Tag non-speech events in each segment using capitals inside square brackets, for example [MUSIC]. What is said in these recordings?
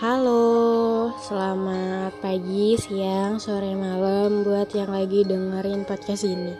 Halo, selamat pagi, siang, sore, malam buat yang lagi dengerin podcast ini.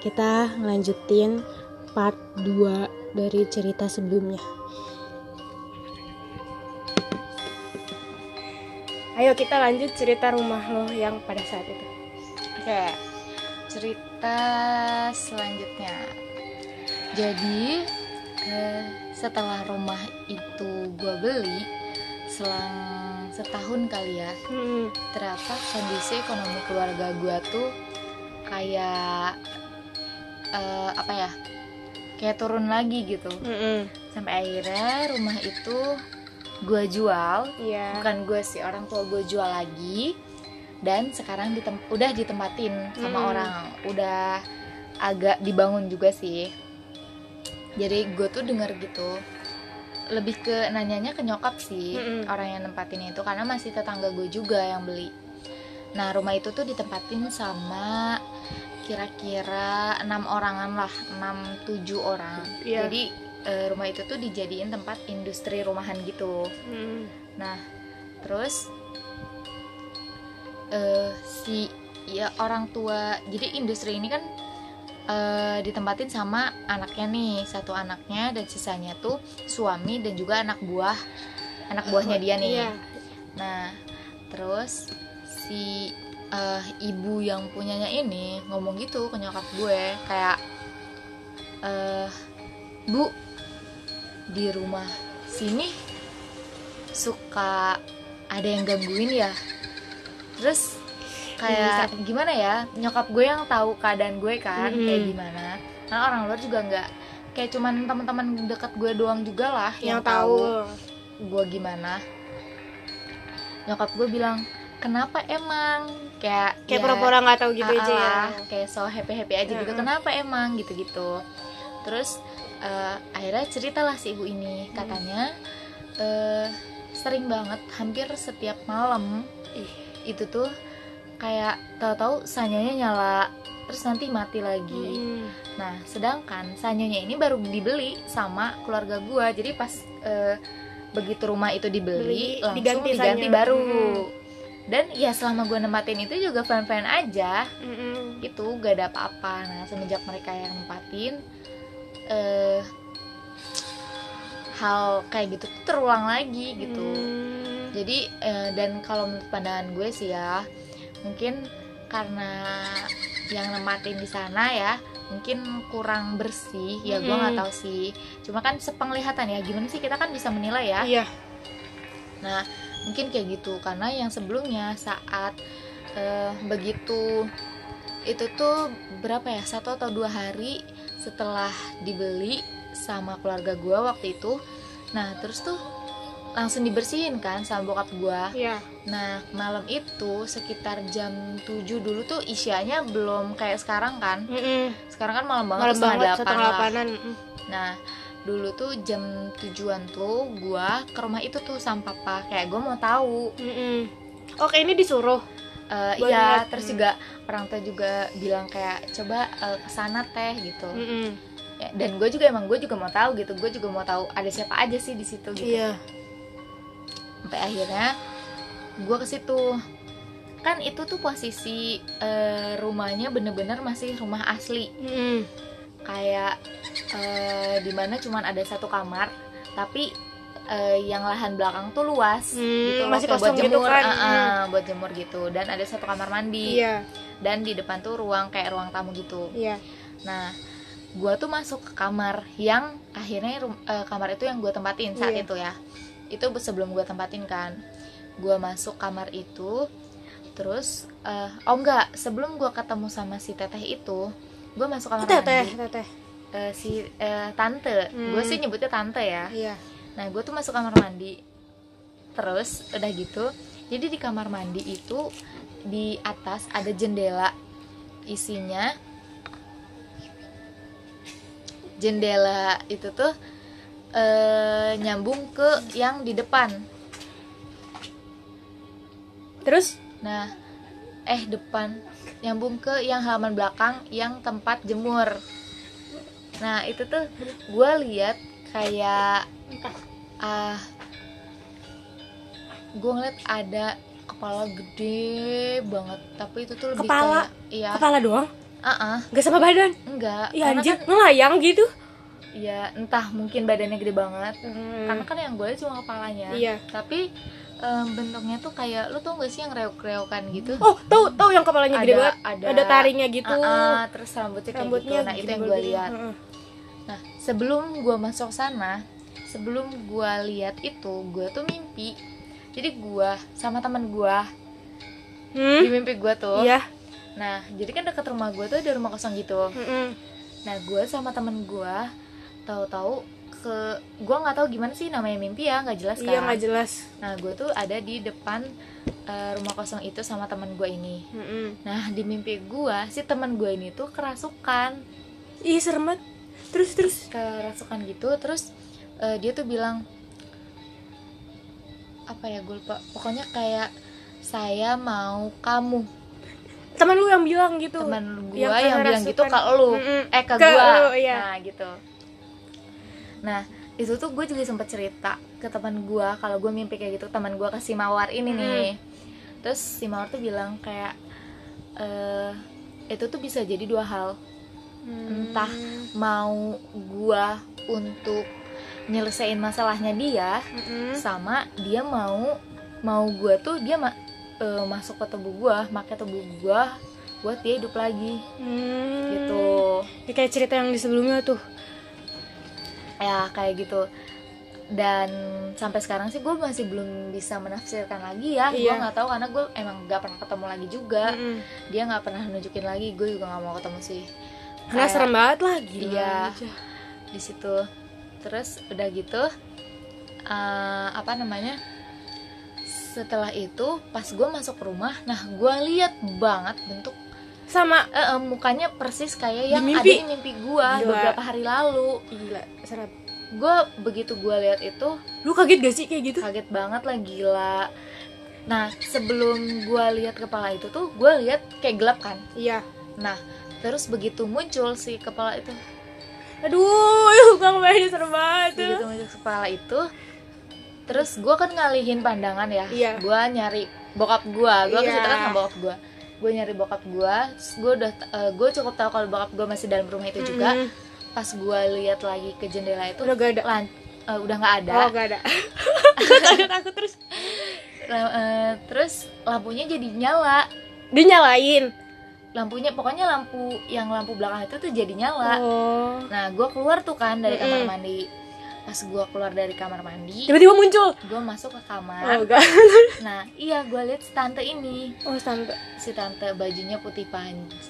Kita ngelanjutin part 2 dari cerita sebelumnya. Ayo kita lanjut cerita rumah lo yang pada saat itu. Oke, cerita selanjutnya. Jadi eh, setelah rumah itu gue beli, selang setahun kali ya, Hmm, ternyata kondisi ekonomi keluarga gue tuh kayak eh, apa ya? Kayak turun lagi gitu. hmm, Sampai akhirnya rumah itu gue jual Iya. bukan gue sih orang tua gue jual lagi dan sekarang ditem udah ditempatin sama Hmm. orang udah agak dibangun juga sih jadi gue tuh denger gitu lebih ke nanyanya ke nyokap sih Mm-mm. orang yang nempatin itu karena masih tetangga gue juga yang beli nah rumah itu tuh ditempatin sama kira-kira enam orangan lah enam tujuh orang Iya. jadi eh, rumah itu tuh dijadiin tempat industri rumahan gitu Hmm, Nah, terus eh si ya orang tua, jadi industri ini kan eh ditempatin sama anaknya nih, satu anaknya dan sisanya tuh suami dan juga anak buah, anak buahnya dia nih. Iya. Nah, terus si eh, ibu yang punyanya ini ngomong gitu ke nyokap gue kayak eh Bu di rumah sini suka ada yang gangguin ya. Terus kayak gimana ya? Nyokap gue yang tahu keadaan gue kan Mm-mm. kayak gimana. Karena orang luar juga nggak kayak cuman teman-teman dekat gue doang juga lah Yang tahu. gue gimana nyokap gue bilang kenapa emang kayak Kayak ya, pura-pura nggak tahu gitu aja ya. kayak so happy happy aja gitu Heeh. kenapa emang gitu gitu terus eh, akhirnya ceritalah si ibu ini Hmm. katanya eh, sering banget hampir setiap malam Ih. itu tuh kayak tahu-tahu sanyanya nyala terus nanti mati lagi Hmm. Nah, sedangkan sanyonya ini baru dibeli sama keluarga gua. Jadi pas eh, begitu rumah itu dibeli, Beli, langsung diganti diganti, sanyo. baru. Hmm. Dan ya selama gua nempatin itu juga fan-fan aja. Hmm. Gitu, gak ada apa-apa. Nah, semenjak mereka yang nempatin eh hal kayak gitu terulang lagi gitu. Hmm. Jadi eh, dan kalau menurut pandangan gue sih ya, mungkin karena yang nematin di sana ya, mungkin kurang bersih. Ya gue nggak tahu sih. Cuma kan sepenglihatan ya, gimana sih kita kan bisa menilai ya. Iya. Nah mungkin kayak gitu karena yang sebelumnya saat eh, begitu itu tuh berapa ya satu atau dua hari setelah dibeli sama keluarga gue waktu itu. Nah terus tuh langsung dibersihin kan sama bokap gue Iya. Nah, malam itu sekitar jam 7 dulu tuh isyanya belum kayak sekarang kan. Mm-mm. Sekarang kan malam banget Malam setengah banget delapan setengah lah. delapanan. Mm. Nah, dulu tuh jam tujuan tuh gua ke rumah itu tuh sama papa. Kayak gua mau tahu. Mm-mm. Oke ini disuruh. Eh, Buat iya, terus juga orang tua juga bilang kayak coba eh, ke sana teh gitu. Mm-mm. Ya, dan gue juga emang gue juga mau tahu gitu. Gue juga mau tahu ada siapa aja sih di situ gitu. Iya. Sampai akhirnya gue ke situ kan itu tuh posisi eh, rumahnya bener-bener masih rumah asli Mm-mm. kayak eh, di mana cuman ada satu kamar tapi eh, yang lahan belakang tuh luas Hmm, gitu loh, masih buat gitu jemur kan. ah, ah, buat jemur gitu dan ada satu kamar mandi Iya. dan di depan tuh ruang kayak ruang tamu gitu Iya. nah gua tuh masuk ke kamar yang akhirnya eh, kamar itu yang gue tempatin saat Iya. itu ya itu sebelum gue tempatin kan gua masuk kamar itu terus eh, oh enggak sebelum gua ketemu sama si teteh itu gue masuk kamar Teteh, mandi teteh. Eh, si eh, tante Hmm. gue sih nyebutnya tante ya Iya. nah gue tuh masuk kamar mandi terus udah gitu jadi di kamar mandi itu di atas ada jendela isinya jendela itu tuh eh, nyambung ke yang di depan. Terus? nah eh depan. Nyambung ke yang halaman belakang yang tempat jemur. Nah itu tuh gue lihat kayak ah gue ngeliat ada kepala gede banget. Tapi itu tuh lebih Kepala? kayak iya. Kepala doang? Ah nggak sama badan? Enggak iya karena anjir. kan ngelayang gitu ya entah mungkin badannya gede banget. Hmm. karena kan yang gue cuma kepalanya. Iya. Tapi em, bentuknya tuh kayak lu tau gak sih yang reok-reokan gitu? Oh tahu tahu yang kepalanya gede Ada- banget? ada- ada taringnya gitu. Ah, ah, terus rambutnya kayak rambutnya gitu nah itu yang gue gitu. lihat. Nah sebelum gue masuk sana sebelum gue lihat itu gue tuh mimpi. Jadi gue sama teman gue hmm? di mimpi gue tuh. Iya. Nah jadi kan dekat rumah gue tuh ada rumah kosong gitu. Heeh. nah gue sama temen gue tahu-tahu ke gue nggak tahu gimana sih namanya mimpi ya nggak jelas kan. iya nggak jelas. Nah gue tuh ada di depan eh, rumah kosong itu sama temen gue ini. Heeh. nah di mimpi gue si temen gue ini tuh kerasukan. Ih serem banget. Terus terus. Kerasukan gitu terus eh, dia tuh bilang apa ya gue lupa. Pokoknya kayak saya mau kamu. Teman lu yang bilang gitu. Teman gue Yang yang, bilang gitu ke lu. Mm-mm. eh ke, Ke gue iya. nah gitu nah itu tuh gue juga sempet cerita ke teman gue kalau gue mimpi kayak gitu. Teman gue ke si mawar ini nih. Terus si mawar tuh bilang kayak eh itu tuh bisa jadi dua hal. Hmm. entah mau gue untuk nyelesain masalahnya dia Mm-mm. sama dia mau mau gue tuh dia ma- eh, masuk ke tubuh gue pakai tubuh gue buat dia hidup lagi. Hmm. gitu. Ya, kayak cerita yang di sebelumnya tuh ya kayak gitu dan sampai sekarang sih gue masih belum bisa menafsirkan lagi ya gue Iya. nggak tahu karena gue emang nggak pernah ketemu lagi juga Mm-mm. dia nggak pernah nunjukin lagi gue juga nggak mau ketemu sih karena serem banget lah gila Iya. di situ terus udah gitu eh, apa namanya setelah itu pas gue masuk rumah nah gue lihat banget bentuk sama eh, eh, mukanya persis kayak Di yang mimpi? ada di mimpi gue Gila. beberapa hari lalu. Gila serem gue begitu gue lihat itu lu kaget gak sih kayak gitu? kaget banget lah gila. Nah sebelum gue lihat kepala itu tuh gue lihat kayak gelap kan? Iya. Nah terus begitu muncul si kepala itu. Aduh ya gak serem banget begitu muncul kepala itu terus gue kan ngalihin pandangan ya. Iya. gue nyari bokap gue gue Iya. kan sama bokap gue gue nyari bokap gue gue udah gue cukup tahu kalau bokap gue masih dalam rumah itu juga. Mm-mm. pas gue lihat lagi ke jendela itu udah gak ada? lan- eh, udah nggak ada. Oh gak ada. [LAUGHS] Takut takut terus. Eh, terus lampunya jadi nyala. Dinyalain? Lampunya pokoknya lampu yang lampu belakang itu tuh jadi nyala. Oh. Nah gue keluar tuh kan dari kamar Mm-mm. mandi pas gue keluar dari kamar mandi tiba-tiba muncul. gue masuk ke oh kamar gak [LAUGHS] nah iya gue lihat si tante ini. Oh tante. Si tante bajunya putih panjang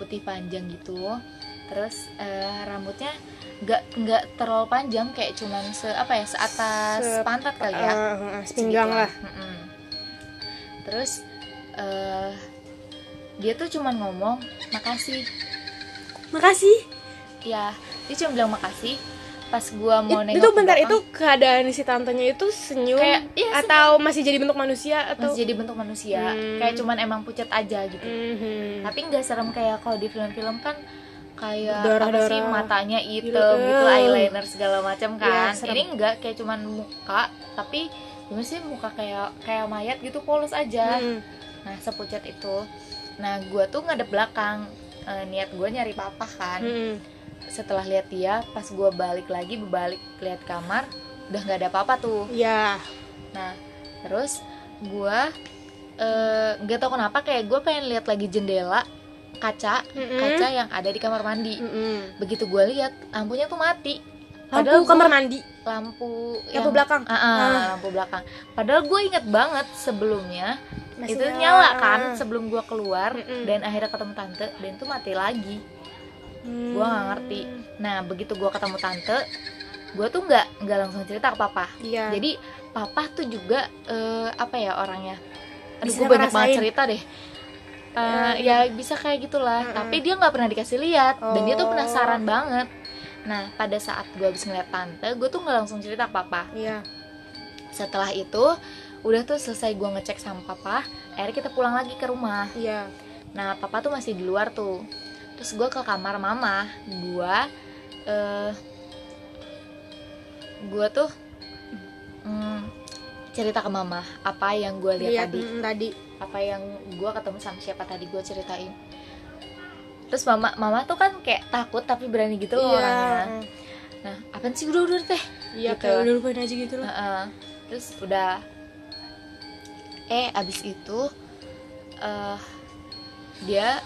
putih panjang gitu. Terus eh, rambutnya nggak nggak terlalu panjang kayak cuman se apa ya seatas Se- pantat kali ya. uh, sepinggang Segituan. lah. Mm-mm. terus eh dia tuh cuman ngomong makasih. Makasih. Ya dia cuma bilang makasih pas gua mau It- nengok itu bentar belakang, itu keadaan si tantenya itu senyum Kayak- iya, atau masih jadi bentuk manusia atau masih jadi bentuk manusia Hmm. kayak cuman emang pucat aja gitu Mhm. tapi nggak serem kayak kalau di film-film kan kayak Berdarah-darah. apa sih matanya hitam Gitu. eyeliner segala macam kan Iya, serem. ini enggak kayak cuman muka tapi gimana sih muka kayak kayak mayat gitu polos aja Mhm. nah sepucat itu nah gua tuh ngadep belakang Eh, niat gua nyari papa kan Mhm. setelah lihat dia pas gua balik lagi berbalik lihat kamar udah nggak ada apa-apa tuh ya Nah, terus gua eh, nggak tahu kenapa kayak gue pengen lihat lagi jendela kaca Mhm. kaca yang ada di kamar mandi. Mhm. Begitu gue lihat lampunya tuh mati. lampu Padahal gua- kamar mandi Lampu lampu belakang Ah, ah, lampu belakang. Padahal gue inget banget sebelumnya Masih itu nyala nyala. kan sebelum gue keluar Mm-mm. dan akhirnya ketemu tante dan itu mati lagi. Hmm. Gua nggak ngerti. Nah begitu gue ketemu tante, gue tuh nggak nggak langsung cerita ke papa. iya Jadi papa tuh juga eh, apa ya orangnya? Aduh, gue banyak banget cerita deh. Eh, Ya, ya bisa kayak gitulah. Mm-mm. Tapi dia nggak pernah dikasih lihat dan dia tuh Oh. penasaran banget. Nah pada saat gue habis ngeliat tante, gue tuh nggak langsung cerita ke papa. iya Setelah itu udah tuh selesai gue ngecek sama papa. Akhirnya kita pulang lagi ke rumah. iya Nah papa tuh masih di luar tuh. Terus gue ke kamar mama. Gue eh gue tuh mm, cerita ke mama apa yang gue lihat Lihat tadi mm, tadi apa yang gue ketemu sama siapa tadi gue ceritain terus mama mama tuh kan kayak takut tapi berani gitu loh orangnya nah apa sih udah udah teh iya Gitu. kayak udah lupain aja gitu loh Heeh. terus udah eh abis itu eh dia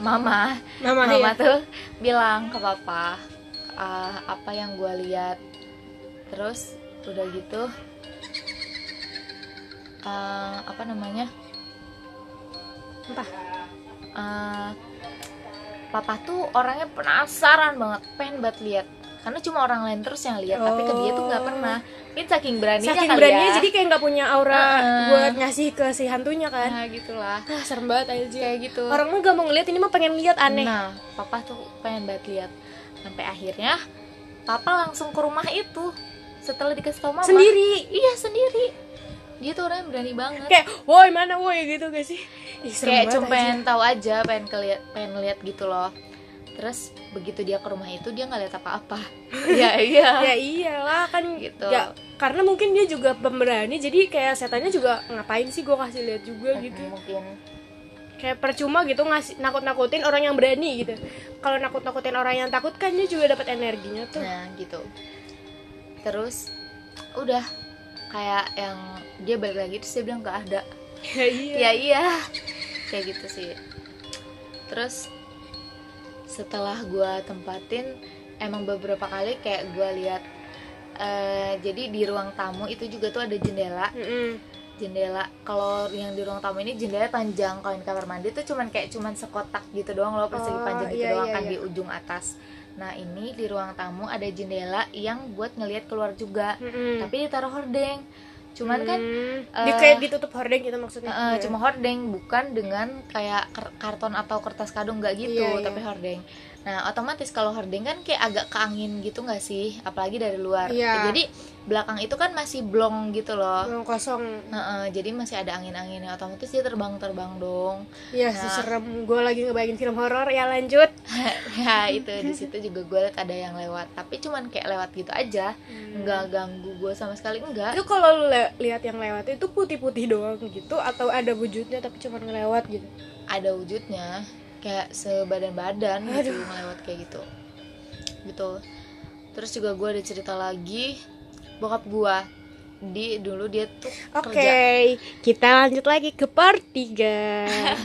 mama mama, mama ya tuh bilang ke papa "Ah, apa yang gue lihat. Terus udah gitu eh, apa namanya? Apa? Eh, papa tuh orangnya penasaran banget pengen banget lihat karena cuma orang lain terus yang lihat tapi ke dia tuh nggak Oh. pernah ini saking beraninya saking kali beraninya ya jadi kayak nggak punya aura Heeh. buat ngasih ke si hantunya kan nah gitulah ah serem banget aja kayak gitu orang mah gak mau ngeliat ini mah pengen lihat aneh Nah, papa tuh pengen banget lihat. Sampai akhirnya papa langsung ke rumah itu setelah dikasih tau mama. sendiri Iya, sendiri. Dia tuh orangnya berani banget. kayak woi mana woi gitu gak sih Ih, Kayak cuma pengen tahu aja, pengen keliat, pengen lihat gitu loh. Terus begitu dia ke rumah itu dia nggak lihat apa-apa. Iya, [LAUGHS] iya. ya iyalah kan Gitu. ya karena mungkin dia juga pemberani jadi kayak setannya juga ngapain sih gue kasih lihat juga gitu Mungkin kayak percuma gitu ngasih nakut nakutin orang yang berani gitu kalau nakut nakutin orang yang takut kan dia juga dapat energinya tuh nah gitu. Terus udah kayak yang dia balik lagi terus dia bilang nggak ada. [LAUGHS] ya iya ya iya kayak gitu sih terus setelah gua tempatin emang beberapa kali kayak gua lihat eh, jadi di ruang tamu itu juga tuh ada jendela Mm-mm. jendela kalau yang di ruang tamu ini jendela panjang kalau di kamar mandi tuh cuman kayak cuman sekotak gitu doang loh persegi Oh, panjang gitu iya, doang iya, kan iya. di ujung atas nah ini di ruang tamu ada jendela yang buat ngelihat keluar juga Mm-mm. tapi ditaruh hordeng cuman kan Hmm. eh, di kayak ditutup hordeng gitu maksudnya Heeh, Iya. cuma hordeng bukan dengan kayak karton atau kertas kadung nggak gitu Iya, iya. tapi hordeng nah otomatis kalau hordeng kan kayak agak ke angin gitu nggak sih? Apalagi dari luar. Iya. jadi belakang itu kan masih blong gitu loh. Yang kosong. Heeh, jadi masih ada angin-anginnya. Otomatis dia terbang-terbang dong. Iya, Nah. serem. Gue lagi ngebayangin film horor. Ya lanjut. [LAUGHS] ya itu di situ juga gue liat ada yang lewat. Tapi cuman kayak lewat gitu aja. Nggak ganggu gue sama sekali. Enggak Itu kalau lu lihat yang lewat itu putih-putih doang gitu? Atau ada wujudnya tapi cuma ngelewat gitu. ada wujudnya kayak sebadan-badan gitu ngelewat kayak gitu. Gitu. Terus juga gue ada cerita lagi. Bokap gue di dulu dia tuh Oke, kerja. kita lanjut lagi ke part 3. [LAUGHS]